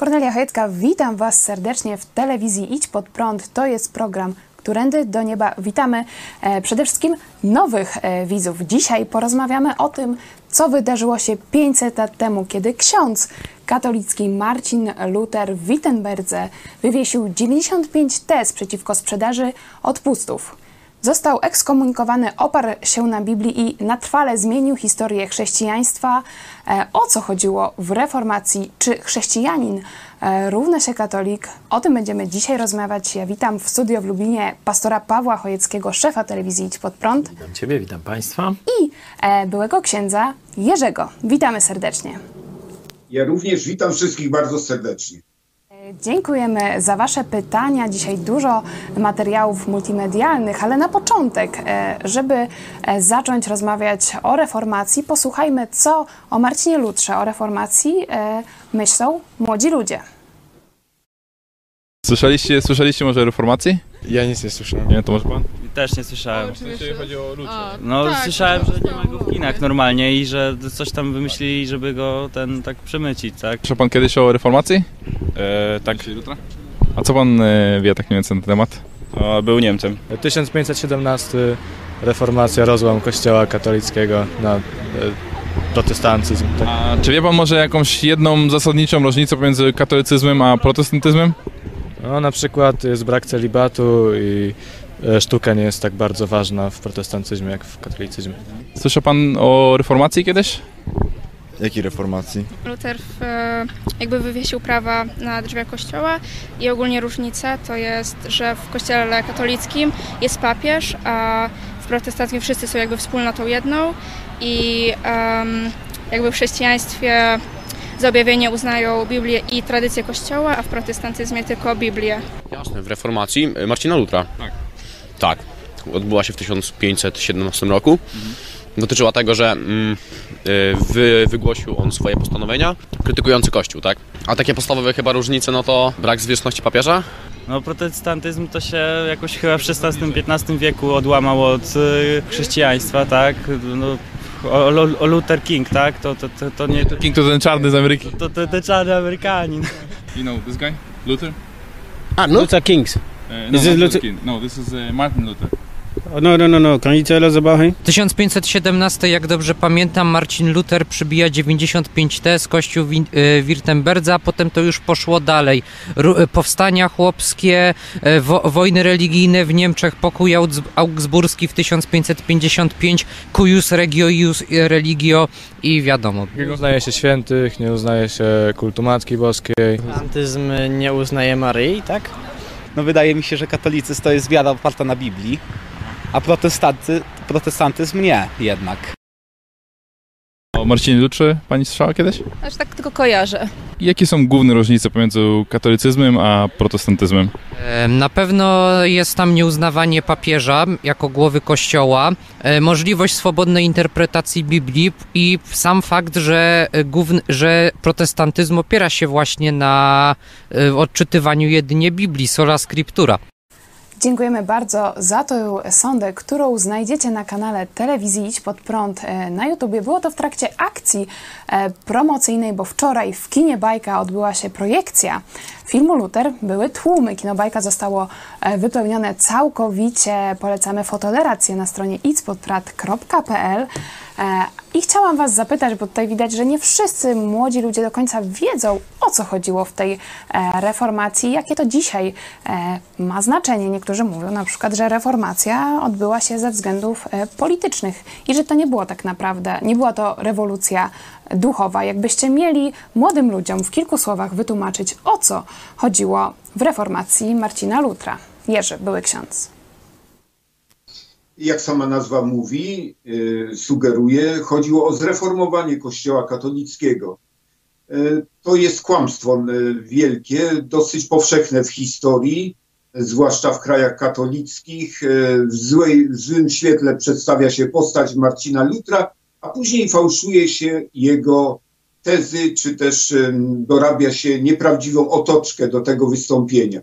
Kornelia Chojecka, witam Was serdecznie w telewizji Idź Pod Prąd. To jest program Którędy do Nieba. Witamy e, przede wszystkim nowych e, widzów. Dzisiaj porozmawiamy o tym, co wydarzyło się 500 lat temu, kiedy ksiądz katolicki Marcin Luther w Wittenberdze wywiesił 95 tez przeciwko sprzedaży odpustów. Został ekskomunikowany, oparł się na Biblii i na trwale zmienił historię chrześcijaństwa. E, o co chodziło w reformacji? Czy chrześcijanin e, równa się katolik? O tym będziemy dzisiaj rozmawiać. Ja witam w studio w Lublinie pastora Pawła Chojeckiego, szefa telewizji Idź Pod Prąd Witam Ciebie, witam Państwa. i e, byłego księdza Jerzego. Witamy serdecznie. Ja również witam wszystkich bardzo serdecznie. Dziękujemy za Wasze pytania. Dzisiaj dużo materiałów multimedialnych, ale na początek, e, żeby e, zacząć rozmawiać o reformacji, posłuchajmy, co o Marcinie Lutrze, o reformacji e, myślą młodzi ludzie. Słyszeliście, słyszeliście może o reformacji? Ja nic nie słyszałem. Nie, to może pan? Też nie słyszałem. Jeśli chodzi o ludzi. No Tak, słyszałem, że nie ma go w kinach normalnie i że coś tam wymyślili, żeby go ten tak przemycić, tak? Słyszał pan kiedyś o reformacji? E, tak, A co pan e, wie tak mniej więcej na ten temat? o, był Niemcem. 1517 reformacja, rozłam kościoła katolickiego na e, protestantyzm. Tak. A czy wie pan może jakąś jedną zasadniczą różnicę pomiędzy katolicyzmem a protestantyzmem? No, na przykład jest brak celibatu i e, sztuka nie jest tak bardzo ważna w protestantyzmie jak w katolicyzmie. Słyszał pan o reformacji kiedyś? Jakiej reformacji? Luther w, e, jakby wywiesił prawa na drzwiach kościoła i ogólnie różnica to jest, że w kościele katolickim jest papież, a w protestanckim wszyscy są jakby wspólnotą jedną i em, jakby w chrześcijaństwie za objawienie uznają Biblię i tradycję kościoła, a w protestantyzmie tylko Biblię. Jasne, w reformacji y, Marcina Lutra. Tak. Tak. Odbyła się w 1517 roku. Dotyczyła tego, że mm, y, wy, wygłosił on swoje postanowienia krytykujące Kościół, tak? A takie podstawowe chyba różnice, no to brak zwierzchności papieża, No protestantyzm to się jakoś chyba w XVI-XV wieku odłamał od y, chrześcijaństwa, tak? No, o, o, Luther King, tak? To, to, to, to nie... King to ten czarny z Ameryki. To, to, to czarny Amerykanin. You know this guy? Luther? Ah, no? Luther Kings. Uh, no, Is not Luther- King. No, this is uh, Martin Luther. No, no, no, no. About him? 1517, jak dobrze pamiętam, Marcin Luther przybija 95 tez, kościół Win- y, Wirtemberdza, potem to już poszło dalej. Ru- y, powstania chłopskie, y, wo- wojny religijne w Niemczech, pokój Augs- augsburski w 1555, cuius regio ius religio i wiadomo. Nie uznaje się świętych, nie uznaje się kultu Matki Boskiej. Protestantyzm nie uznaje Maryi, tak? No wydaje mi się, że katolicyzm to jest wiara oparta na Biblii, a protestanty, protestantyzm nie jednak. O Marcinie Lutrze pani słyszała kiedyś? Aż tak tylko kojarzę. Jakie są główne różnice pomiędzy katolicyzmem a protestantyzmem? Na pewno jest tam nieuznawanie papieża jako głowy kościoła, e, możliwość swobodnej interpretacji Biblii i sam fakt, że, e, główny, że protestantyzm opiera się właśnie na e, odczytywaniu jedynie Biblii, sola scriptura. Dziękujemy bardzo za tę sondę, którą znajdziecie na kanale telewizji Idź Pod Prąd e, na YouTubie. Było to w trakcie akcji e, promocyjnej, bo wczoraj w kinie Bajka odbyła się projekcja filmu Luther. Były tłumy. Kino Bajka zostało e, wypełnione całkowicie. Polecamy fotolerację na stronie idźpodprat.pl. E, I chciałam Was zapytać, bo tutaj widać, że nie wszyscy młodzi ludzie do końca wiedzą, o co chodziło w tej e, reformacji, jakie to dzisiaj e, ma znaczenie. Niektórzy mówią na przykład, że reformacja odbyła się ze względów politycznych i że to nie było tak naprawdę, nie była to rewolucja duchowa. Jakbyście mieli młodym ludziom w kilku słowach wytłumaczyć, o co chodziło w reformacji Marcina Lutra. Jerzy, były ksiądz. Jak sama nazwa mówi, y, sugeruje, chodziło o zreformowanie Kościoła katolickiego. Y, To jest kłamstwo y, wielkie, dosyć powszechne w historii, zwłaszcza w krajach katolickich. W, złej, w złym świetle przedstawia się postać Marcina Lutra, a później fałszuje się jego tezy, czy też dorabia się nieprawdziwą otoczkę do tego wystąpienia.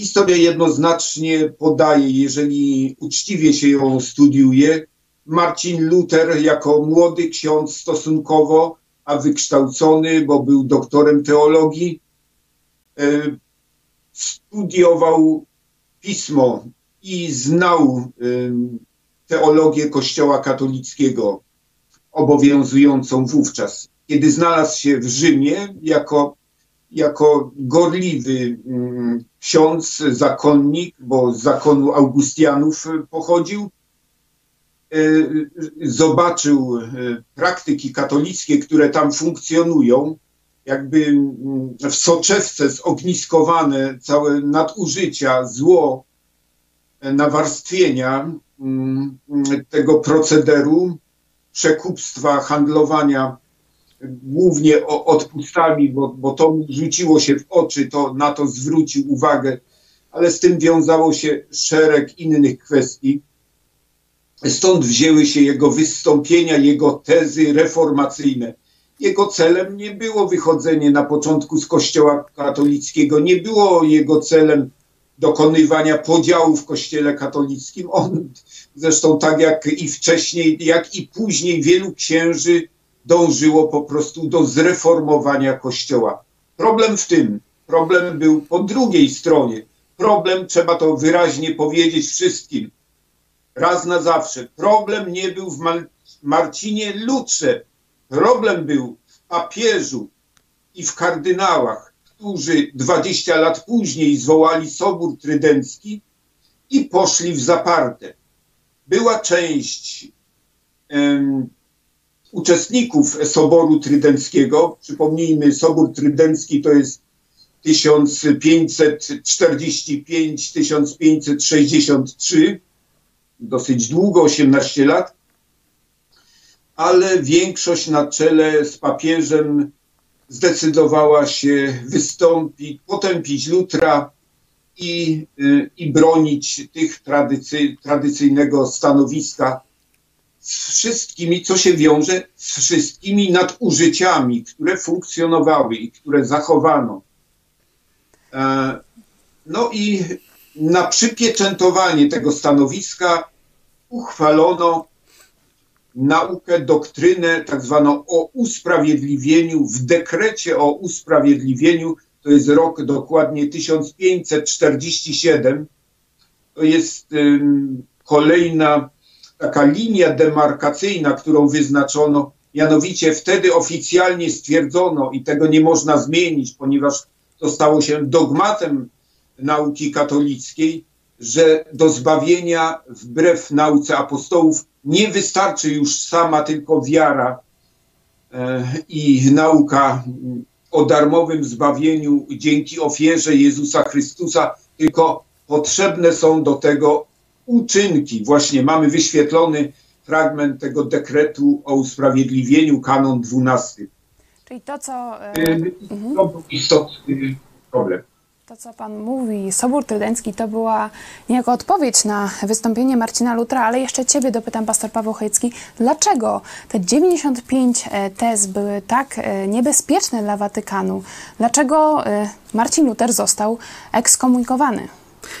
Historia jednoznacznie podaje, jeżeli uczciwie się ją studiuje, Marcin Luther jako młody ksiądz stosunkowo, a wykształcony, bo był doktorem teologii, e, studiował pismo i znał em, teologię Kościoła katolickiego obowiązującą wówczas. Kiedy znalazł się w Rzymie jako, jako gorliwy mm, ksiądz, zakonnik, bo z zakonu Augustianów e, pochodził, e, zobaczył e, praktyki katolickie, które tam funkcjonują, jakby mm, w soczewce zogniskowane całe nadużycia, zło, nawarstwienia mm, tego procederu, przekupstwa, handlowania głównie o- odpustami, bo, bo to mu rzuciło się w oczy, to na to zwrócił uwagę, ale z tym wiązało się szereg innych kwestii. Stąd wzięły się jego wystąpienia, jego tezy reformacyjne. Jego celem nie było wychodzenie na początku z Kościoła katolickiego, nie było jego celem dokonywania podziału w Kościele katolickim. On zresztą tak jak i wcześniej, jak i później wielu księży dążyło po prostu do zreformowania Kościoła. Problem w tym, problem był po drugiej stronie. Problem, trzeba to wyraźnie powiedzieć wszystkim, raz na zawsze. Problem nie był w Mar- Marcinie Lutrze. Problem był w papieżu i w kardynałach, którzy 20 lat później zwołali Sobór Trydencki i poszli w zaparte. Była część em, uczestników Soboru Trydenckiego. Przypomnijmy, Sobór Trydencki to jest 1545-1563, dosyć długo, 18 lat, ale większość na czele z papieżem zdecydowała się wystąpić, potępić Lutra i, y, i bronić tych tradycy, tradycyjnego stanowiska z wszystkimi, co się wiąże z wszystkimi nadużyciami, które funkcjonowały i które zachowano. E, No i na przypieczętowanie tego stanowiska uchwalono naukę, doktrynę tak zwaną o usprawiedliwieniu w dekrecie o usprawiedliwieniu, to jest rok dokładnie 1547, to jest ym, kolejna taka linia demarkacyjna, którą wyznaczono, mianowicie wtedy oficjalnie stwierdzono i tego nie można zmienić, ponieważ to stało się dogmatem nauki katolickiej, że do zbawienia wbrew nauce apostołów nie wystarczy już sama tylko wiara e, i nauka o darmowym zbawieniu dzięki ofierze Jezusa Chrystusa, tylko potrzebne są do tego uczynki. Właśnie mamy wyświetlony fragment tego dekretu o usprawiedliwieniu, kanon 12. Czyli to, co, e, Y, To był istotny problem. to, co Pan mówi, Sobór Trydencki, to była niejako odpowiedź na wystąpienie Marcina Lutra, ale jeszcze Ciebie dopytam, pastor Paweł Chojecki, dlaczego te 95 e, tez były tak e, niebezpieczne dla Watykanu? Dlaczego Marcin Luther został ekskomunikowany?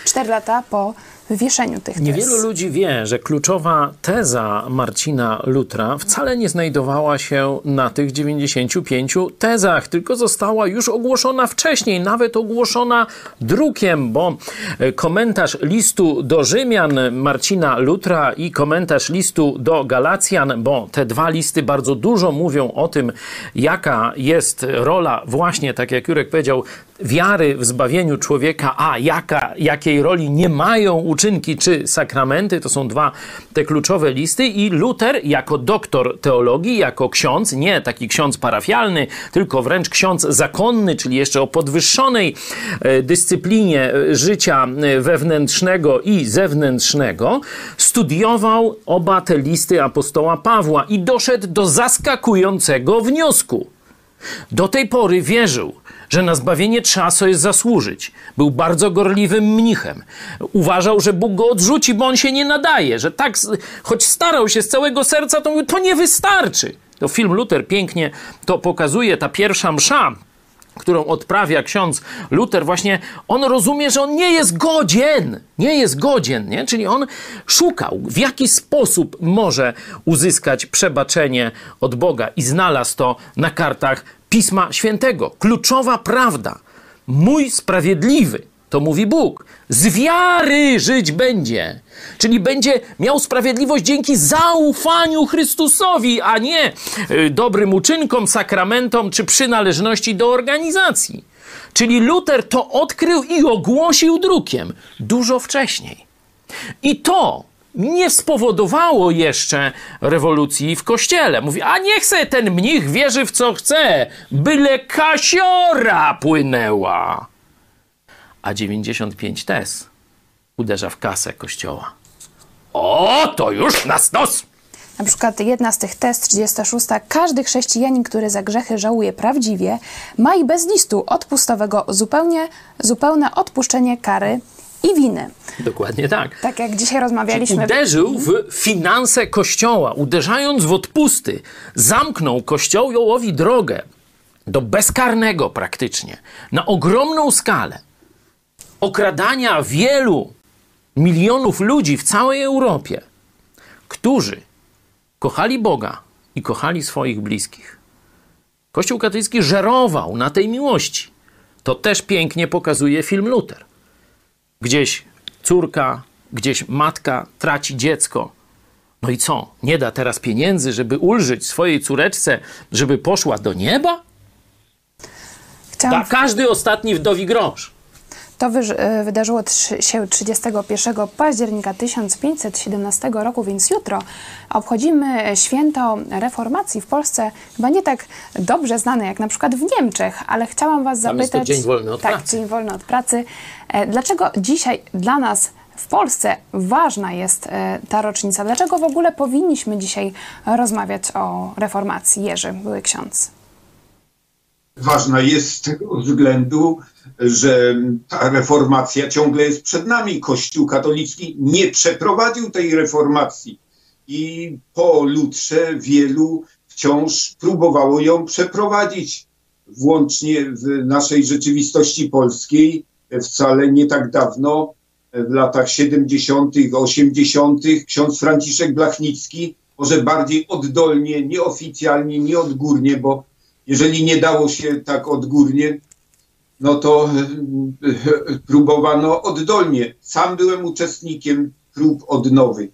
Cztery lata po wywieszeniu tych tez. Niewielu ludzi wie, że kluczowa teza Marcina Lutra wcale nie znajdowała się na tych 95 tezach, tylko została już ogłoszona wcześniej, nawet ogłoszona drukiem, bo e, komentarz listu do Rzymian Marcina Lutra i komentarz listu do Galacjan, bo te dwa listy bardzo dużo mówią o tym, jaka jest rola właśnie, tak jak Jurek powiedział, wiary w zbawieniu człowieka, a jaka, jakiej roli nie mają uczynki czy sakramenty, to są dwa te kluczowe listy i Luter jako doktor teologii, jako ksiądz, nie taki ksiądz parafialny, tylko wręcz ksiądz zakonny, czyli jeszcze o podwyższonej e, dyscyplinie e, życia e, wewnętrznego i zewnętrznego, studiował oba te listy apostoła Pawła i doszedł do zaskakującego wniosku. Do tej pory wierzył, że na zbawienie trzeba sobie zasłużyć. Był bardzo gorliwym mnichem. Uważał, że Bóg go odrzuci, bo on się nie nadaje, że tak, choć starał się z całego serca, to mówił, to nie wystarczy. To film Luther pięknie to pokazuje, ta pierwsza msza, którą odprawia ksiądz Luther, właśnie on rozumie, że on nie jest godzien, nie jest godzien, nie? czyli on szukał, w jaki sposób może uzyskać przebaczenie od Boga i znalazł to na kartach Pisma Świętego. Kluczowa prawda. Mój sprawiedliwy, to mówi Bóg, z wiary żyć będzie. Czyli będzie miał sprawiedliwość dzięki zaufaniu Chrystusowi, a nie y, dobrym uczynkom, sakramentom czy przynależności do organizacji. Czyli Luter to odkrył i ogłosił drukiem dużo wcześniej. I to nie spowodowało jeszcze rewolucji w kościele. Mówi, a niech se ten mnich wierzy w co chce, byle kasiora płynęła. A 95 tez uderza w kasę kościoła. O, to już na stos! Na przykład jedna z tych test, 36. Każdy chrześcijanin, który za grzechy żałuje prawdziwie, ma i bez listu odpustowego zupełnie, zupełne odpuszczenie kary i winy. Dokładnie tak. Tak jak dzisiaj rozmawialiśmy. Czyli uderzył w finanse kościoła, uderzając w odpusty, zamknął kościołowi drogę do bezkarnego praktycznie, na ogromną skalę okradania wielu milionów ludzi w całej Europie, którzy kochali Boga i kochali swoich bliskich. Kościół katolicki żerował na tej miłości. To też pięknie pokazuje film Luther. Gdzieś córka, gdzieś matka traci dziecko. No i co? Nie da teraz pieniędzy, żeby ulżyć swojej córeczce, żeby poszła do nieba? Chciałam... Da każdy ostatni wdowi grosz. To wydarzyło się 31 października 1517 roku, więc jutro obchodzimy święto reformacji w Polsce, chyba nie tak dobrze znane jak na przykład w Niemczech, ale chciałam Was Tam zapytać. Dzień wolny od tak, pracy. dzień wolny od pracy. E, Dlaczego dzisiaj dla nas w Polsce ważna jest e, ta rocznica? Dlaczego w ogóle powinniśmy dzisiaj rozmawiać o reformacji? Jerzy, były ksiądz. Ważna jest z tego względu, że ta reformacja ciągle jest przed nami. Kościół katolicki nie przeprowadził tej reformacji i po Lutrze wielu wciąż próbowało ją przeprowadzić. Włącznie w naszej rzeczywistości polskiej wcale nie tak dawno, w latach 70., 80., ksiądz Franciszek Blachnicki, może bardziej oddolnie, nieoficjalnie, nieodgórnie, bo jeżeli nie dało się tak odgórnie, no to próbowano oddolnie. Sam byłem uczestnikiem prób odnowy.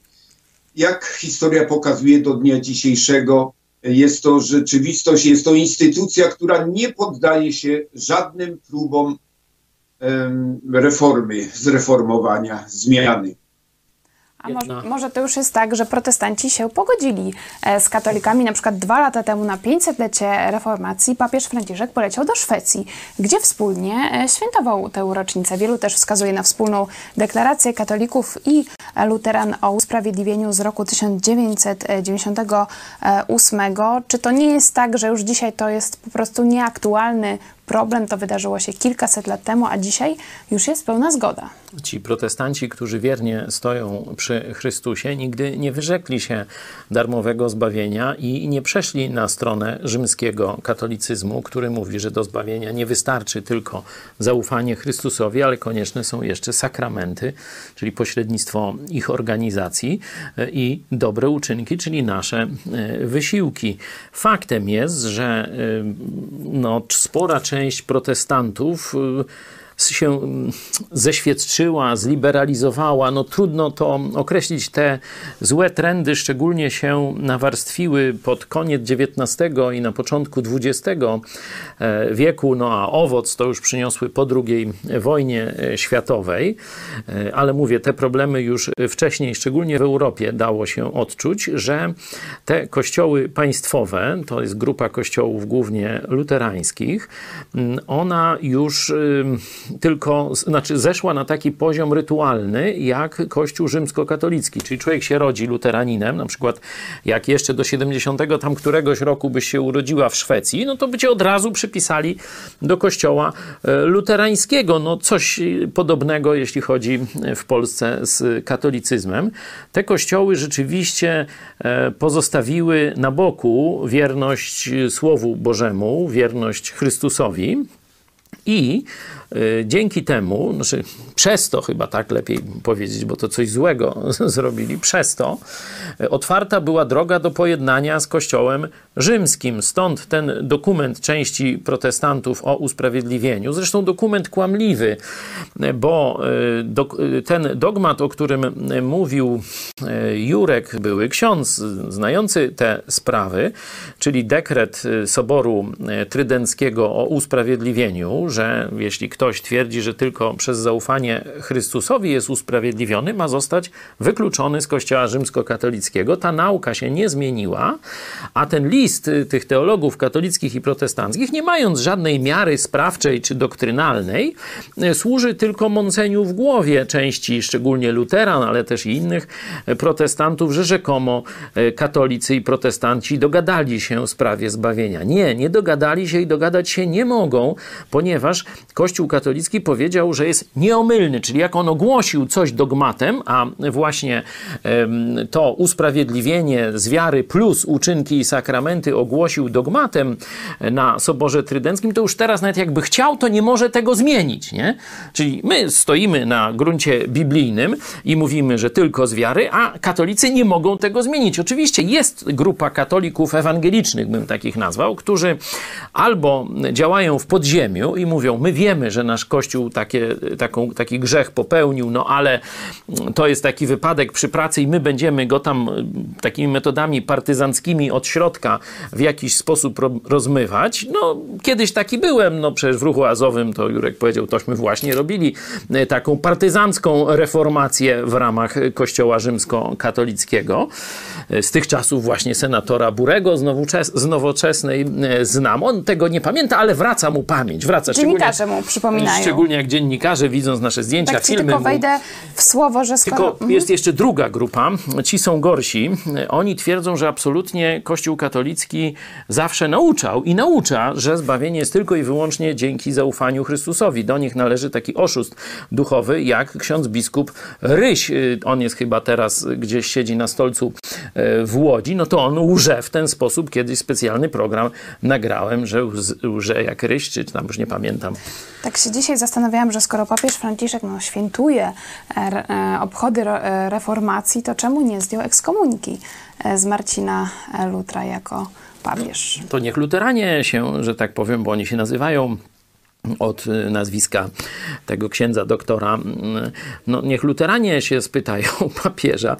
Jak historia pokazuje do dnia dzisiejszego, jest to rzeczywistość, jest to instytucja, która nie poddaje się żadnym próbom reformy, zreformowania, zmiany. A może, może to już jest tak, że protestanci się pogodzili e, z katolikami. Na przykład dwa lata temu na 500-lecie reformacji papież Franciszek poleciał do Szwecji, gdzie wspólnie e, świętował tę rocznicę. Wielu też wskazuje na wspólną deklarację katolików i luteran o usprawiedliwieniu z roku 1998. Czy to nie jest tak, że już dzisiaj to jest po prostu nieaktualny problem. To wydarzyło się kilkaset lat temu, a dzisiaj już jest pełna zgoda. Ci protestanci, którzy wiernie stoją przy Chrystusie, nigdy nie wyrzekli się darmowego zbawienia i nie przeszli na stronę rzymskiego katolicyzmu, który mówi, że do zbawienia nie wystarczy tylko zaufanie Chrystusowi, ale konieczne są jeszcze sakramenty, czyli pośrednictwo ich organizacji e, i dobre uczynki, czyli nasze e, wysiłki. Faktem jest, że e, no, spora część protestantów się mm, zeświadczyła, zliberalizowała. No trudno to określić. Te złe trendy szczególnie się nawarstwiły pod koniec XIX i na początku XX e, wieku, no a owoc to już przyniosły po II wojnie e, światowej. E, ale mówię, te problemy już wcześniej, szczególnie w Europie, dało się odczuć, że te kościoły państwowe, to jest grupa kościołów głównie luterańskich, mm, ona już tylko, znaczy zeszła na taki poziom rytualny, jak Kościół rzymskokatolicki. Czyli człowiek się rodzi luteraninem, na przykład jak jeszcze do 70 tam któregoś roku byś się urodziła w Szwecji, no to by cię od razu przypisali do kościoła e, luterańskiego. No coś podobnego, jeśli chodzi w Polsce z katolicyzmem. Te kościoły rzeczywiście e, pozostawiły na boku wierność Słowu Bożemu, wierność Chrystusowi i dzięki temu, znaczy przez to chyba tak lepiej powiedzieć, bo to coś złego zrobili, przez to y, otwarta była droga do pojednania z Kościołem rzymskim. Stąd ten dokument części protestantów o usprawiedliwieniu, zresztą dokument kłamliwy, y, bo ten dogmat, o którym mówił Jurek, były ksiądz znający te sprawy, czyli dekret Soboru Trydenckiego o usprawiedliwieniu, że jeśli ktoś twierdzi, że tylko przez zaufanie Chrystusowi jest usprawiedliwiony, ma zostać wykluczony z Kościoła rzymskokatolickiego. Ta nauka się nie zmieniła, a ten list tych teologów katolickich i protestanckich, nie mając żadnej miary sprawczej czy doktrynalnej, służy tylko mąceniu w głowie części, szczególnie luteran, ale też i innych protestantów, że rzekomo katolicy i protestanci dogadali się w sprawie zbawienia. Nie, nie dogadali się i dogadać się nie mogą, ponieważ Kościół Kościół katolicki powiedział, że jest nieomylny, czyli jak on ogłosił coś dogmatem, a właśnie to usprawiedliwienie z wiary plus uczynki i sakramenty ogłosił dogmatem na Soborze Trydenckim, to już teraz nawet jakby chciał, to nie może tego zmienić, nie? Czyli my stoimy na gruncie biblijnym i mówimy, że tylko z wiary, a katolicy nie mogą tego zmienić. Oczywiście jest grupa katolików ewangelicznych, bym takich nazwał, którzy albo działają w podziemiu i mówią, my wiemy, że nasz Kościół takie, taką, taki grzech popełnił, no ale to jest taki wypadek przy pracy i my będziemy go tam takimi metodami partyzanckimi od środka w jakiś sposób rozmywać. No, kiedyś taki byłem, no przecież w ruchu azowym to Jurek powiedział, tośmy właśnie robili e, taką partyzancką reformację w ramach Kościoła rzymskokatolickiego. E, z tych czasów właśnie senatora Burego z, z nowoczesnej e, znam. On tego nie pamięta, ale wraca mu pamięć. Wraca Dziennikarze mu przypominają. Szczególnie jak dziennikarze widząc nasze zdjęcia, tak filmy. tylko wejdę w słowo, że skoro... Tylko mhm. jest jeszcze druga grupa, ci są gorsi. Oni twierdzą, że absolutnie Kościół katolicki zawsze nauczał i naucza, że zbawienie jest tylko i wyłącznie dzięki zaufaniu Chrystusowi. Do nich należy taki oszust duchowy, jak ksiądz biskup Ryś. On jest chyba teraz gdzieś siedzi na stolcu e, w Łodzi. No to on łże w ten sposób. Kiedyś specjalny program nagrałem, że łże jak Ryś, czy tam już nie pamiętam. Tak się dzisiaj zastanawiałam, że skoro papież Franciszek no, świętuje e, e, obchody e, reformacji, to czemu nie zdjął ekskomuniki z Marcina Lutra jako papież? To niech luteranie się, że tak powiem, bo oni się nazywają od nazwiska tego księdza doktora. No, niech luteranie się spytają papieża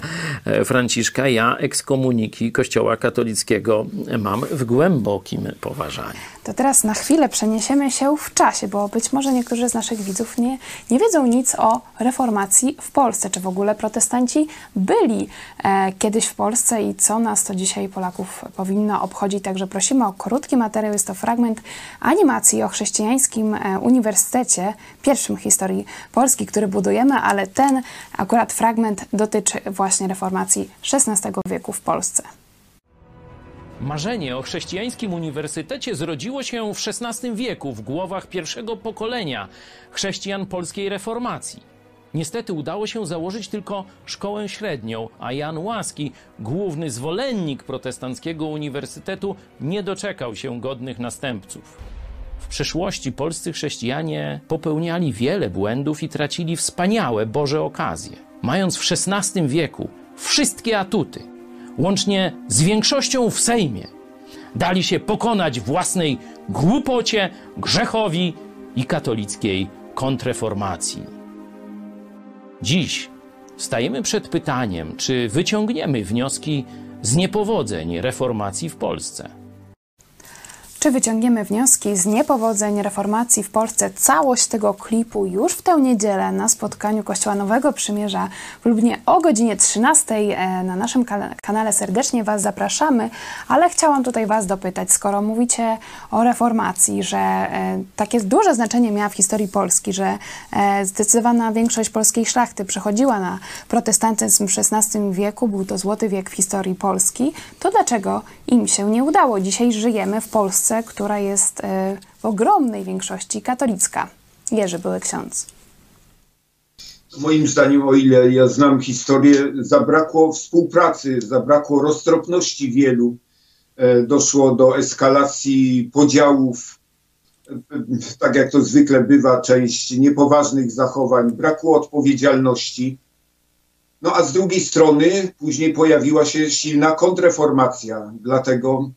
Franciszka. Ja ekskomuniki Kościoła katolickiego mam w głębokim poważaniu. To teraz na chwilę przeniesiemy się w czasie, bo być może niektórzy z naszych widzów nie, nie wiedzą nic o reformacji w Polsce, czy w ogóle protestanci byli e, kiedyś w Polsce i co nas to dzisiaj Polaków powinno obchodzić. Także prosimy o krótki materiał. Jest to fragment animacji o chrześcijańskim e, uniwersytecie, pierwszym historii Polski, który budujemy, ale ten akurat fragment dotyczy właśnie reformacji XVI wieku w Polsce. Marzenie o chrześcijańskim uniwersytecie zrodziło się w XVI wieku w głowach pierwszego pokolenia chrześcijan polskiej reformacji. Niestety udało się założyć tylko szkołę średnią, a Jan Łaski, główny zwolennik protestanckiego uniwersytetu, nie doczekał się godnych następców. W przeszłości polscy chrześcijanie popełniali wiele błędów i tracili wspaniałe Boże okazje. Mając w XVI wieku wszystkie atuty, łącznie z większością w Sejmie, dali się pokonać własnej głupocie, grzechowi i katolickiej kontreformacji. Dziś stajemy przed pytaniem, czy wyciągniemy wnioski z niepowodzeń reformacji w Polsce. Czy wyciągniemy wnioski z niepowodzeń reformacji w Polsce? Całość tego klipu już w tę niedzielę na spotkaniu Kościoła Nowego Przymierza w Lublinie o godzinie 13 e, na naszym kanale. Serdecznie Was zapraszamy, ale chciałam tutaj Was dopytać, skoro mówicie o reformacji, że e, takie duże znaczenie miała w historii Polski, że e, zdecydowana większość polskiej szlachty przechodziła na protestantyzm w XVI wieku, był to złoty wiek w historii Polski, to dlaczego im się nie udało? Dzisiaj żyjemy w Polsce Polsce, która jest e, w ogromnej większości katolicka. Jerzy były ksiądz. Moim zdaniem, o ile ja znam historię, zabrakło współpracy, zabrakło roztropności wielu. E, doszło do eskalacji podziałów, e, tak jak to zwykle bywa, część niepoważnych zachowań, brakło odpowiedzialności. No a z drugiej strony później pojawiła się silna kontreformacja, dlatego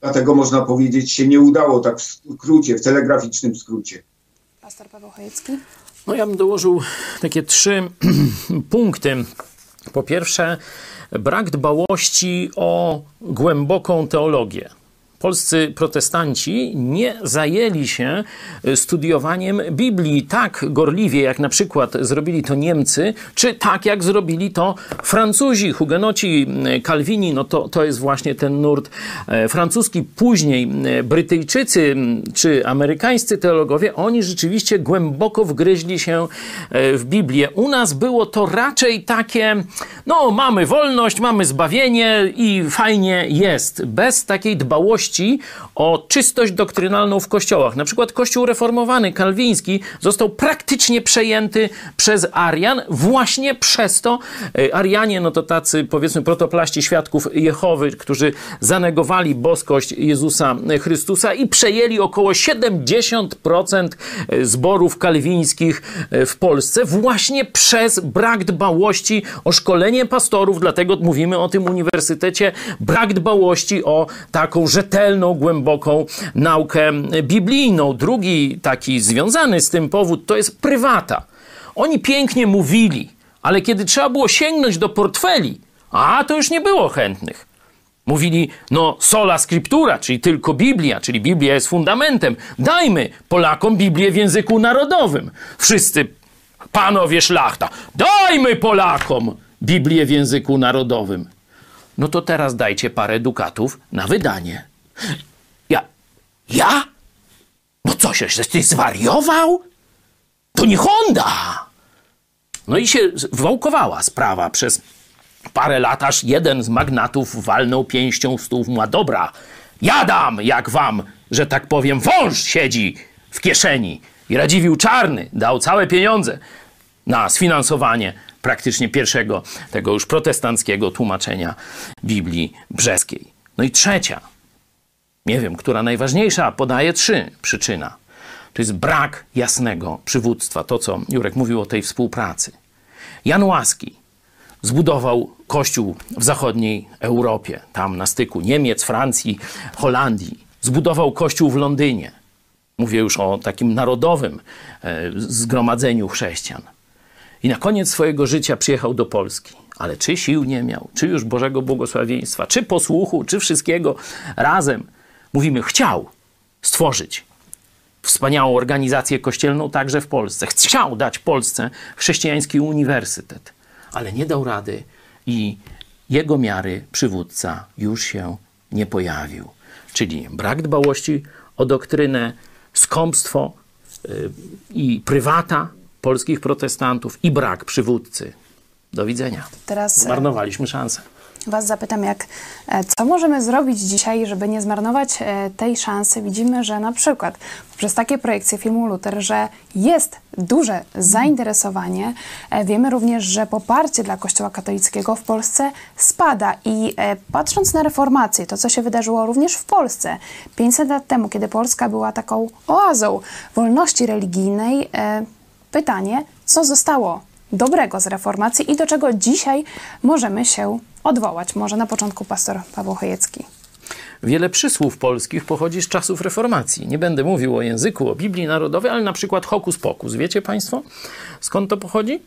Dlatego można powiedzieć, się nie udało tak w skrócie, w telegraficznym skrócie. Pastor Paweł Chojecki? No ja bym dołożył takie trzy punkty. Po pierwsze, brak dbałości o głęboką teologię polscy protestanci nie zajęli się e, studiowaniem Biblii tak gorliwie, jak na przykład zrobili to Niemcy, czy tak jak zrobili to Francuzi, hugenoci, Kalwini, no to, to jest właśnie ten nurt e, francuski. Później Brytyjczycy czy amerykańscy teologowie, oni rzeczywiście głęboko wgryźli się e, w Biblię. U nas było to raczej takie, no mamy wolność, mamy zbawienie i fajnie jest, bez takiej dbałości o czystość doktrynalną w kościołach. Na przykład kościół reformowany, kalwiński, został praktycznie przejęty przez Arian właśnie przez to. E, Arianie, no to tacy powiedzmy protoplaści świadków Jehowy, którzy zanegowali boskość Jezusa Chrystusa i przejęli około 70% e, zborów kalwińskich e, w Polsce właśnie przez brak dbałości o szkolenie pastorów, dlatego mówimy o tym uniwersytecie, brak dbałości o taką rzetelną rzetelną, głęboką naukę biblijną. Drugi taki związany z tym powód to jest prywata. Oni pięknie mówili, ale kiedy trzeba było sięgnąć do portfeli, a to już nie było chętnych. Mówili, no sola scriptura, czyli tylko Biblia, czyli Biblia jest fundamentem. Dajmy Polakom Biblię w języku narodowym. Wszyscy panowie szlachta, dajmy Polakom Biblię w języku narodowym. No to teraz dajcie parę dukatów na wydanie. Ja. Ja? No co się, ty zwariował? To nie Honda! No i się wałkowała sprawa przez parę lat, aż jeden z magnatów walnął pięścią w stół. Mówi, dobra, jadam, jak wam, że tak powiem, wąż siedzi w kieszeni. I Radziwił Czarny dał całe pieniądze na sfinansowanie praktycznie pierwszego tego już protestanckiego tłumaczenia Biblii brzeskiej. No i trzecia, nie wiem, która najważniejsza, podaje trzy przyczyna. To jest brak jasnego przywództwa, to co Jurek mówił o tej współpracy. Jan Łaski zbudował kościół w zachodniej Europie, tam na styku Niemiec, Francji, Holandii. Zbudował kościół w Londynie. Mówię już o takim narodowym e, zgromadzeniu chrześcijan. I na koniec swojego życia przyjechał do Polski. Ale czy sił nie miał, czy już Bożego błogosławieństwa, czy posłuchu, czy wszystkiego razem – Mówimy, chciał stworzyć wspaniałą organizację kościelną także w Polsce. Chciał dać Polsce chrześcijański uniwersytet, ale nie dał rady i jego miary przywódca już się nie pojawił. Czyli brak dbałości o doktrynę, skąpstwo yy, i prywata polskich protestantów i brak przywódcy. Do widzenia. Teraz Zmarnowaliśmy szansę. Was zapytam, jak, e, co możemy zrobić dzisiaj, żeby nie zmarnować e, tej szansy. Widzimy, że na przykład przez takie projekcje filmu Luther, że jest duże zainteresowanie. E, Wiemy również, że poparcie dla Kościoła katolickiego w Polsce spada i patrząc na reformację, to co się wydarzyło również w Polsce 500 lat temu, kiedy Polska była taką oazą wolności religijnej, pytanie, co zostało dobrego z reformacji i do czego dzisiaj możemy się odwołać. Może na początku pastor Paweł Chojecki. Wiele przysłów polskich pochodzi z czasów reformacji. Nie będę mówił o języku, o Biblii Narodowej, ale na przykład hokus pokus. Wiecie Państwo, skąd to pochodzi?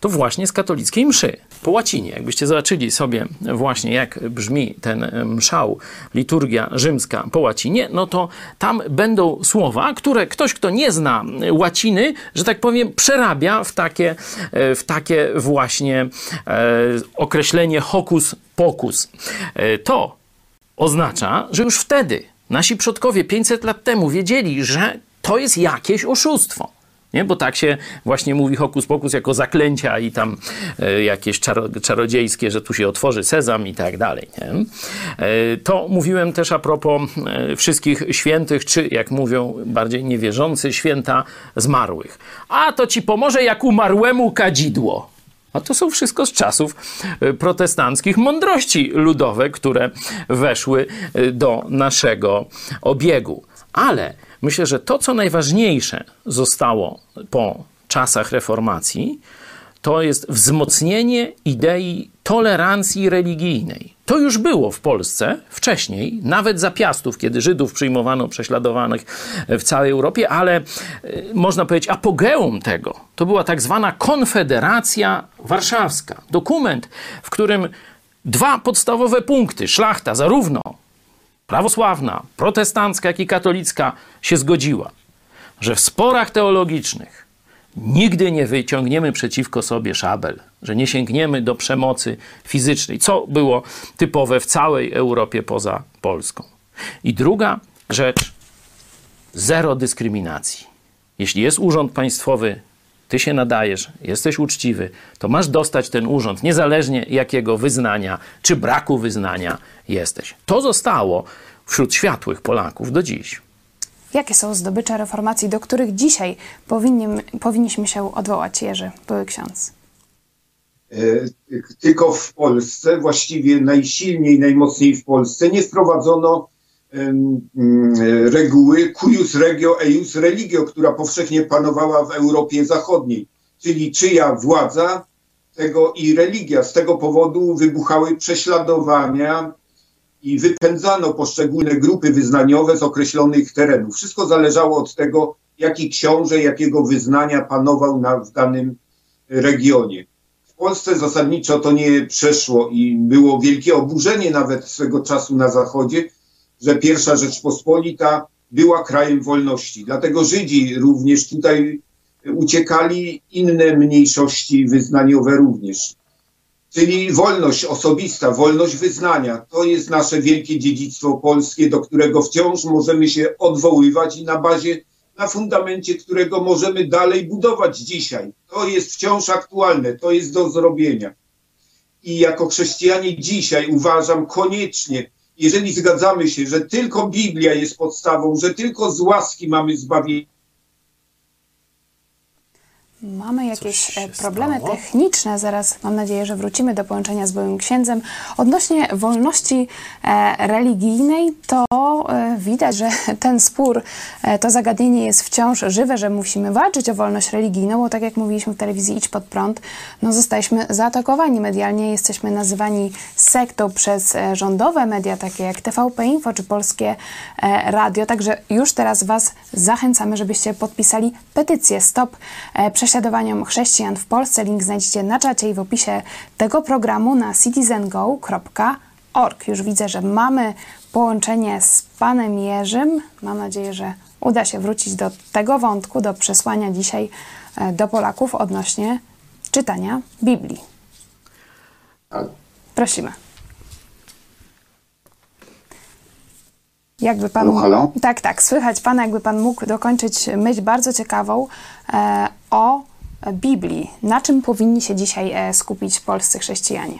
To właśnie z katolickiej mszy. Po łacinie. Jakbyście zobaczyli sobie właśnie, jak brzmi ten mszał, liturgia rzymska po łacinie, no to tam będą słowa, które ktoś, kto nie zna łaciny, że tak powiem, przerabia w takie, w takie właśnie e, określenie hokus pokus. E, to oznacza, że już wtedy nasi przodkowie 500 lat temu wiedzieli, że to jest jakieś oszustwo. Nie? Bo tak się właśnie mówi hokus pokus jako zaklęcia i tam e, jakieś czaro, czarodziejskie, że tu się otworzy sezam i tak dalej. Nie? E, to mówiłem też a propos e, wszystkich świętych, czy jak mówią bardziej niewierzący, święta zmarłych. A to ci pomoże jak umarłemu kadzidło. A to są wszystko z czasów protestanckich mądrości ludowe, które weszły do naszego obiegu. Ale myślę, że to, co najważniejsze zostało po czasach reformacji, to jest wzmocnienie idei tolerancji religijnej. To już było w Polsce wcześniej, nawet za piastów, kiedy Żydów przyjmowano prześladowanych w całej Europie, ale y, można powiedzieć apogeum tego to była tak zwana Konfederacja Warszawska. Dokument, w którym dwa podstawowe punkty szlachta, zarówno prawosławna, protestancka, jak i katolicka, się zgodziła, że w sporach teologicznych nigdy nie wyciągniemy przeciwko sobie szabel, że nie sięgniemy do przemocy fizycznej, co było typowe w całej Europie poza Polską. I druga rzecz, zero dyskryminacji. Jeśli jest urząd państwowy, ty się nadajesz, jesteś uczciwy, to masz dostać ten urząd, niezależnie jakiego wyznania czy braku wyznania jesteś. To zostało wśród światłych Polaków do dziś. Jakie są zdobycze reformacji, do których dzisiaj powinni, powinniśmy się odwołać, Jerzy, były ksiądz? E, Tylko w Polsce, właściwie najsilniej, najmocniej w Polsce, nie wprowadzono reguły cuius regio eius religio, która powszechnie panowała w Europie Zachodniej, czyli czyja władza, tego i religia. Z tego powodu wybuchały prześladowania i wypędzano poszczególne grupy wyznaniowe z określonych terenów. Wszystko zależało od tego, jaki książę, jakiego wyznania panował na, w danym regionie. W Polsce zasadniczo to nie przeszło i było wielkie oburzenie nawet swego czasu na Zachodzie, że pierwsza Rzeczpospolita była krajem wolności. Dlatego Żydzi również tutaj uciekali, inne mniejszości wyznaniowe również. Czyli wolność osobista, wolność wyznania to jest nasze wielkie dziedzictwo polskie, do którego wciąż możemy się odwoływać i na bazie, na fundamencie którego możemy dalej budować dzisiaj. To jest wciąż aktualne, to jest do zrobienia. I jako chrześcijanie dzisiaj uważam koniecznie, jeżeli zgadzamy się, że tylko Biblia jest podstawą, że tylko z łaski mamy zbawienie, Mamy jakieś e, problemy techniczne. Zaraz mam nadzieję, że wrócimy do połączenia z byłym księdzem. Odnośnie wolności e, religijnej, to e, widać, że ten spór, to zagadnienie jest wciąż żywe, że musimy walczyć o wolność religijną, bo tak jak mówiliśmy w telewizji Idź Pod Prąd, no zostaliśmy zaatakowani medialnie, jesteśmy nazywani sektą przez rządowe media, takie jak TVP Info czy Polskie Radio. Także już teraz Was zachęcamy, żebyście podpisali petycję Stop e, prześladowaniom chrześcijan w Polsce. Link znajdziecie na czacie i w opisie tego programu na citizengo.org. Już widzę, że mamy połączenie z panem Jerzym. Mam nadzieję, że uda się wrócić do tego wątku, do przesłania dzisiaj e, do Polaków odnośnie czytania Biblii. Prosimy. Jakby pan, halo, halo? Tak, tak, słychać pana, jakby pan mógł dokończyć myśl bardzo ciekawą e, o Biblii. Na czym powinni się dzisiaj e, skupić polscy chrześcijanie?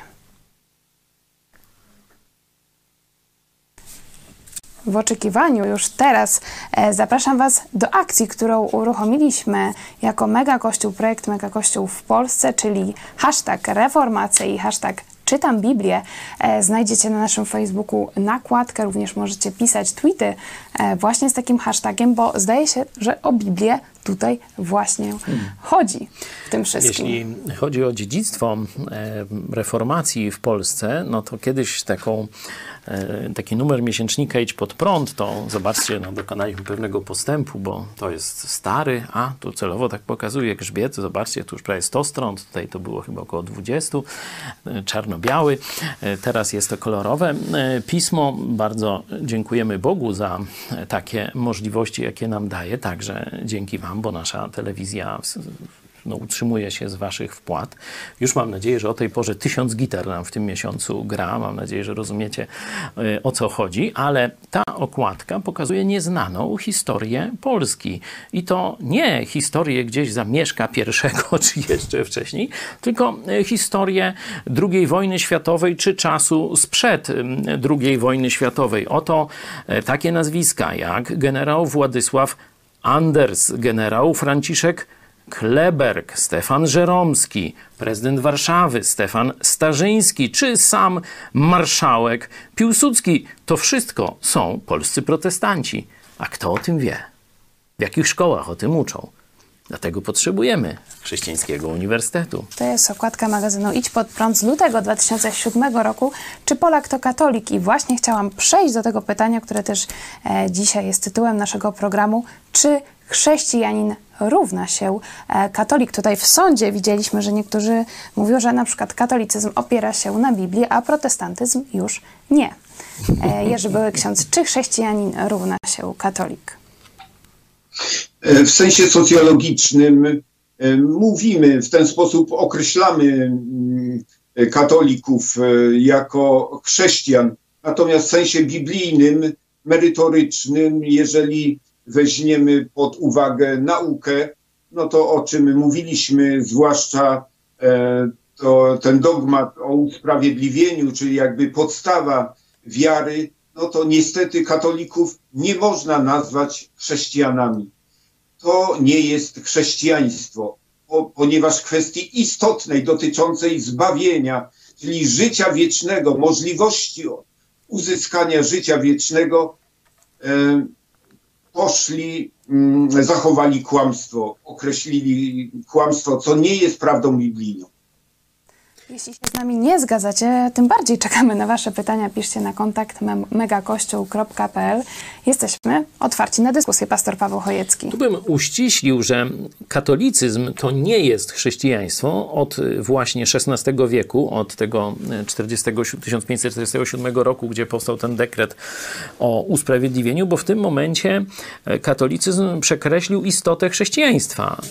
w oczekiwaniu już teraz e, zapraszam Was do akcji, którą uruchomiliśmy jako Mega Kościół, projekt Mega Kościół w Polsce, czyli hashtag reformacja i hashtag Czytam Biblię. E, znajdziecie na naszym Facebooku nakładkę, również możecie pisać tweety e, właśnie z takim hashtagiem, bo zdaje się, że o Biblię tutaj właśnie chodzi w tym wszystkim. Jeśli chodzi o dziedzictwo e, reformacji w Polsce, no to kiedyś taką, taki numer miesięcznika Idź pod prąd, to zobaczcie, no dokonaliśmy pewnego postępu, bo to jest stary, a tu celowo tak pokazuje grzbiet, zobaczcie, tu już prawie 100 stron, tutaj to było chyba około 20, e, czarno-biały, e, teraz jest to kolorowe. E, pismo. Bardzo dziękujemy Bogu za e, takie możliwości, jakie nam daje, także dzięki Wam, bo nasza telewizja no, utrzymuje się z Waszych wpłat. Już mam nadzieję, że o tej porze tysiąc gitar nam w tym miesiącu gra. Mam nadzieję, że rozumiecie y, o co chodzi, ale ta okładka pokazuje nieznaną historię Polski. I to nie historię gdzieś zamieszka pierwszego, czy jeszcze wcześniej, tylko y, historię II wojny światowej, czy czasu sprzed ym, II wojny światowej. Oto y, takie nazwiska jak generał Władysław Anders, generał Franciszek Kleberg, Stefan Żeromski, prezydent Warszawy, Stefan Starzyński, czy sam marszałek Piłsudski. To wszystko są polscy protestanci. A kto o tym wie? W jakich szkołach o tym uczą? Dlatego potrzebujemy chrześcijańskiego uniwersytetu. To jest okładka magazynu Idź pod prąd z lutego 2007 roku. Czy Polak to katolik? I właśnie chciałam przejść do tego pytania, które też e, dzisiaj jest tytułem naszego programu. Czy chrześcijanin równa się e, katolik? Tutaj w sądzie widzieliśmy, że niektórzy mówią, że na przykład katolicyzm opiera się na Biblii, a protestantyzm już nie. E, Jerzy Były ksiądz, czy chrześcijanin równa się katolik? E, W sensie socjologicznym mówimy, w ten sposób określamy mm, katolików jako chrześcijan. Natomiast w sensie biblijnym, merytorycznym, jeżeli weźmiemy pod uwagę naukę, no to o czym mówiliśmy, zwłaszcza e, to ten dogmat o usprawiedliwieniu, czyli jakby podstawa wiary, no to niestety katolików nie można nazwać chrześcijanami. To nie jest chrześcijaństwo, po, ponieważ kwestii istotnej dotyczącej zbawienia, czyli życia wiecznego, możliwości uzyskania życia wiecznego, e, poszli, mm, zachowali kłamstwo, określili kłamstwo, co nie jest prawdą biblijną. Jeśli się z nami nie zgadzacie, tym bardziej czekamy na Wasze pytania. Piszcie na kontakt megakościół.pl. Jesteśmy otwarci na dyskusję. Pastor Paweł Chojecki. Tu bym uściślił, że katolicyzm to nie jest chrześcijaństwo od y, właśnie XVI wieku, od tego y, 40, 1547 roku, gdzie powstał ten dekret o usprawiedliwieniu, bo w tym momencie y, katolicyzm przekreślił istotę chrześcijaństwa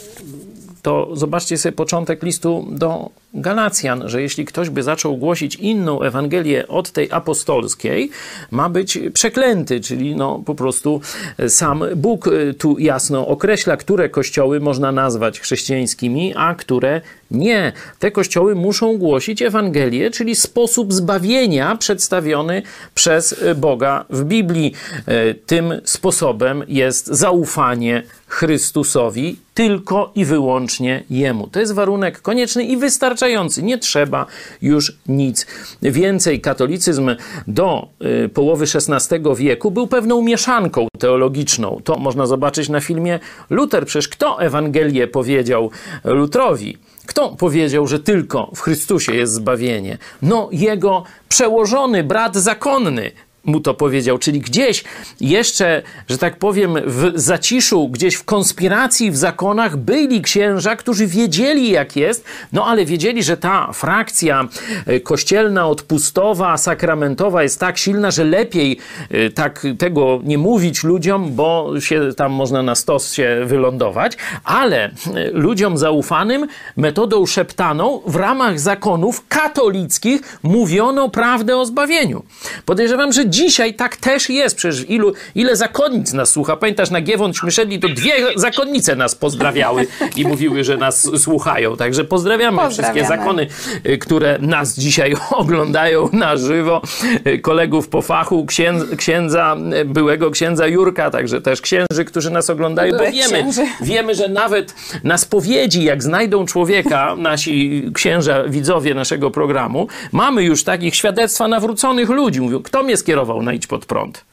to zobaczcie sobie początek listu do Galacjan, że jeśli ktoś by zaczął głosić inną Ewangelię od tej apostolskiej, ma być przeklęty, czyli no po prostu sam Bóg y, tu jasno określa, które kościoły można nazwać chrześcijańskimi, a które nie. Te kościoły muszą głosić Ewangelię, czyli sposób zbawienia przedstawiony przez y, Boga w Biblii. Y, Tym sposobem jest zaufanie Chrystusowi tylko i wyłącznie Jemu. To jest warunek konieczny i wystarczający. Nie trzeba już nic więcej. Katolicyzm do y, połowy XVI wieku był pewną mieszanką teologiczną. To można zobaczyć na filmie Luter. Przecież kto Ewangelię powiedział Lutrowi? Kto powiedział, że tylko w Chrystusie jest zbawienie? No, jego przełożony brat zakonny mu to powiedział, czyli gdzieś jeszcze, że tak powiem, w zaciszu, gdzieś w konspiracji, w zakonach byli księża, którzy wiedzieli jak jest, no ale wiedzieli, że ta frakcja e, kościelna, odpustowa, sakramentowa jest tak silna, że lepiej e, tak tego nie mówić ludziom, bo się tam można na stos się wylądować, ale e, ludziom zaufanym metodą szeptaną w ramach zakonów katolickich mówiono prawdę o zbawieniu. Podejrzewam, że dzisiaj tak też jest. Przecież ilu, ile zakonnic nas słucha. Pamiętasz, na Giewonśmy szedli, to dwie zakonnice nas pozdrawiały i mówiły, że nas słuchają. Także pozdrawiamy, Pozdrawiamy. wszystkie zakony, y, które nas dzisiaj oglądają na żywo. Y, Kolegów po fachu, księdza, księdza y, byłego księdza Jurka, także też księży, którzy nas oglądają, bo wiemy, wiemy, że nawet na spowiedzi, jak znajdą człowieka, nasi księża, widzowie naszego programu, mamy już takich świadectwa nawróconych ludzi. Mówią, kto mnie skierował na idź pod prąd?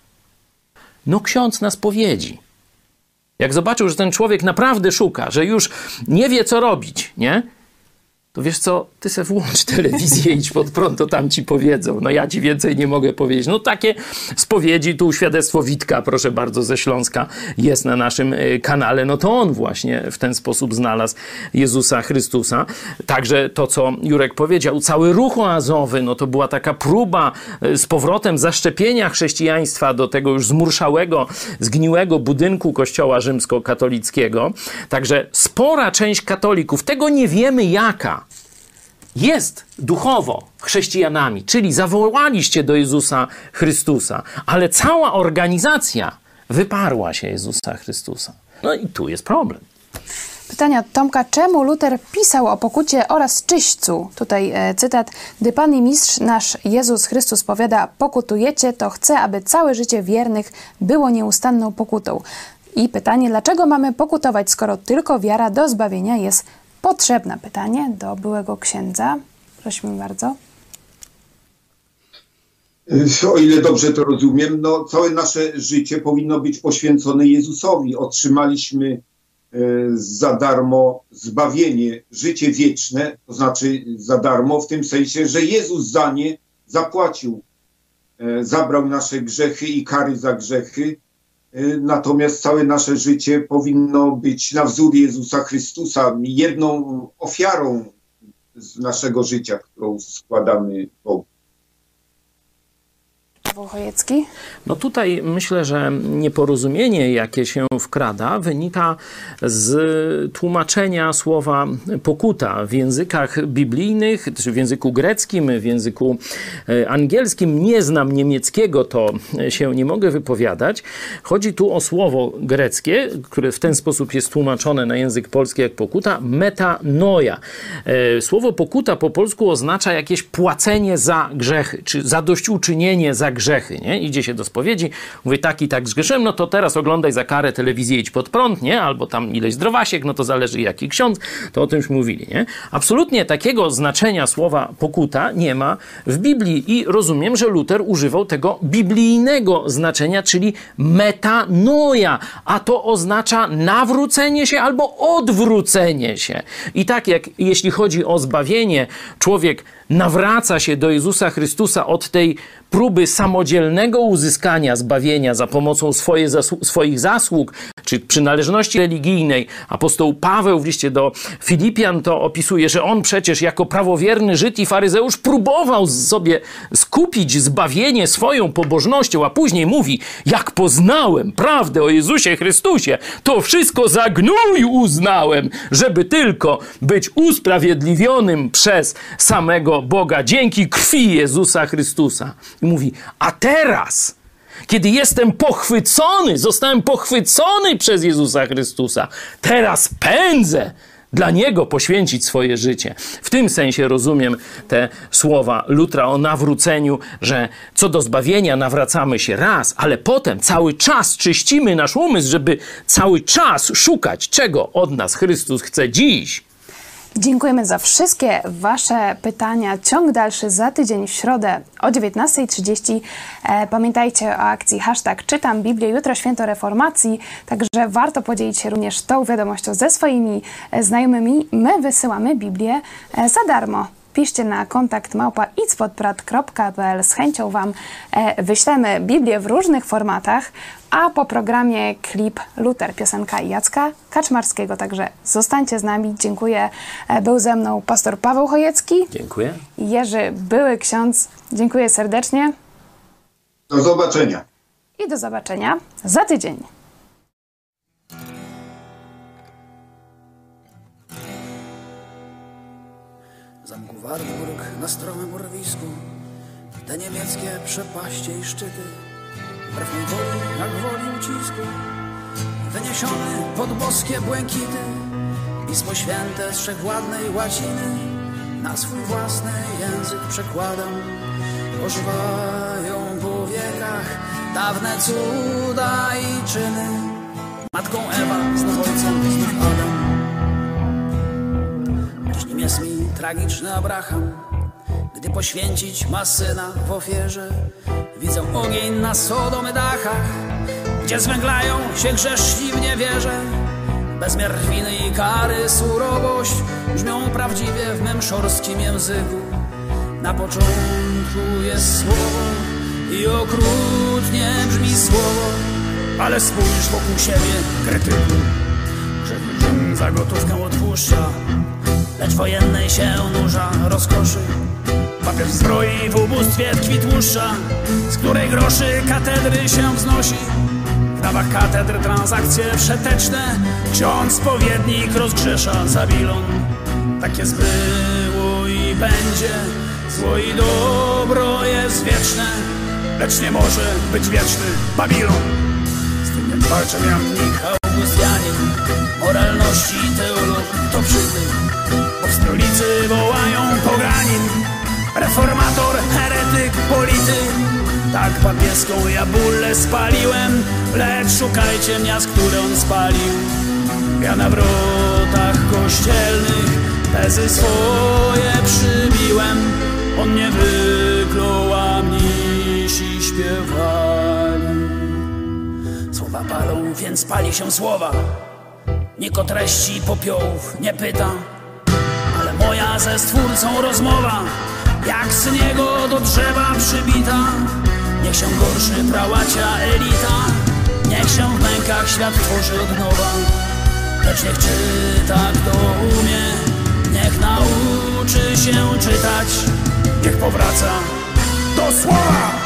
No ksiądz na spowiedzi. Jak zobaczył, że ten człowiek naprawdę szuka, że już nie wie, co robić, nie? To wiesz co, ty se włącz telewizję, idź pod prąd, to tam ci powiedzą. No ja ci więcej nie mogę powiedzieć. No takie spowiedzi, tu świadectwo Witka, proszę bardzo, ze Śląska jest na naszym y, kanale. No to on właśnie w ten sposób znalazł Jezusa Chrystusa. Także to, co Jurek powiedział, cały ruch oazowy, no to była taka próba y, z powrotem zaszczepienia chrześcijaństwa do tego już zmurszałego, zgniłego budynku kościoła rzymskokatolickiego. Także spora część katolików, tego nie wiemy jaka, jest duchowo chrześcijanami, czyli zawołaliście do Jezusa Chrystusa, ale cała organizacja wyparła się Jezusa Chrystusa. No i tu jest problem. Pytanie od Tomka. Czemu Luter pisał o pokucie oraz czyśćcu? Tutaj e, cytat. Gdy Pan i Mistrz nasz Jezus Chrystus powiada, pokutujecie, to chce, aby całe życie wiernych było nieustanną pokutą. I pytanie, dlaczego mamy pokutować, skoro tylko wiara do zbawienia jest potrzebna? Pytanie do byłego księdza. Prosimy bardzo. O ile dobrze to rozumiem, no całe nasze życie powinno być poświęcone Jezusowi. Otrzymaliśmy e, za darmo zbawienie, życie wieczne, to znaczy za darmo w tym sensie, że Jezus za nie zapłacił. E, Zabrał nasze grzechy i kary za grzechy. E, Natomiast całe nasze życie powinno być na wzór Jezusa Chrystusa, jedną ofiarą z naszego życia, którą składamy Bogu. No tutaj myślę, że nieporozumienie, jakie się wkrada, wynika z tłumaczenia słowa pokuta w językach biblijnych, czy w języku greckim, w języku e, angielskim. Nie znam niemieckiego, to się nie mogę wypowiadać. Chodzi tu o słowo greckie, które w ten sposób jest tłumaczone na język polski jak pokuta, metanoia. E, Słowo pokuta po polsku oznacza jakieś płacenie za grzechy, czy zadośćuczynienie za grzechy, nie? Idzie się do spowiedzi, mówi tak i tak zgrzeszyłem, no to teraz oglądaj za karę telewizję, idź pod prąd, nie? Albo tam ileś zdrowasiek, no to zależy jaki ksiądz, to o tym już mówili, nie? Absolutnie takiego znaczenia słowa pokuta nie ma w Biblii i rozumiem, że Luter używał tego biblijnego znaczenia, czyli metanoja, a to oznacza nawrócenie się albo odwrócenie się. I tak jak jeśli chodzi o zbawienie, człowiek nawraca się do Jezusa Chrystusa od tej próby samodzielnego uzyskania zbawienia za pomocą swoje zasłu- swoich zasług czy przynależności religijnej. Apostoł Paweł w liście do Filipian to opisuje, że on przecież jako prawowierny Żyd i faryzeusz próbował sobie skupić zbawienie swoją pobożnością, a później mówi, jak poznałem prawdę o Jezusie Chrystusie, to wszystko za gnój uznałem, żeby tylko być usprawiedliwionym przez samego Boga dzięki krwi Jezusa Chrystusa. I mówi, a teraz kiedy jestem pochwycony, zostałem pochwycony przez Jezusa Chrystusa, teraz pędzę dla Niego poświęcić swoje życie. W tym sensie rozumiem te słowa Lutra o nawróceniu, że co do zbawienia nawracamy się raz, ale potem cały czas czyścimy nasz umysł, żeby cały czas szukać, czego od nas Chrystus chce dziś. Dziękujemy za wszystkie Wasze pytania. Ciąg dalszy za tydzień w środę o 19.30. E, pamiętajcie o akcji hashtag czytam Biblię, jutro święto reformacji, także warto podzielić się również tą wiadomością ze swoimi e, znajomymi. My wysyłamy Biblię e, za darmo. Piszcie na kontakt małpa itspodprat.pl. Z chęcią Wam e, wyślemy Biblię w różnych formatach, a po programie klip Luter, piosenka Jacka Kaczmarskiego. Także zostańcie z nami. Dziękuję. E, Był ze mną pastor Paweł Chojecki, Dziękuję. Jerzy Były Ksiądz. Dziękuję serdecznie Do zobaczenia. i do zobaczenia za tydzień. Zamku Wartburg na stromym urwisku te niemieckie przepaście i szczyty, wbrew mej woli, jak woli ucisku, wyniesiony pod boskie błękity, Pismo Święte z wszechwładnej łaciny na swój własny język przekładam. Ożywają po wiekach dawne cuda i czyny. Matką Ewa, znów ojcem, znów Adam. Dziś nim jest mi tragiczny Abraham, gdy poświęcić ma syna w ofierze. Widzę ogień na Sodomy dachach, gdzie zwęglają się grzeszni w niewierze. Bezmiar winy i kary, surowość brzmią prawdziwie w mym szorskim języku. Na początku jest słowo i okrutnie brzmi słowo, ale spójrz wokół siebie, krytyku. Że za gotówkę odpuszcza, lecz wojennej się nurza rozkoszy. Papież zbroi w ubóstwie tkwi tłuszcza, z której groszy katedry się wznosi. W dawach katedr transakcje przeteczne, ksiądz spowiednik rozgrzesza Zabilon. Tak jest było i będzie, zło i dobro jest wieczne, lecz nie może być wieczny Babilon. Z tym więc walczę ja mnich Augustianin, moralności teolog to przytyk, w stolicy wołają poganin, reformator, heretyk, polityk. Tak papieską ja bólę spaliłem, lecz szukajcie miast, które on spalił. Ja na wrotach kościelnych tezy swoje przybiłem, on nie wyklął, a mnisi śpiewali. Słowa palą, więc pali się słowa. Nikt o treści popiołów nie pyta, moja ze stwórcą rozmowa, jak z niego do drzewa przybita. Niech się gorszy prałacia elita, niech się w mękach świat tworzy od nowa. Lecz niech czyta kto umie, niech nauczy się czytać, niech powraca do słowa.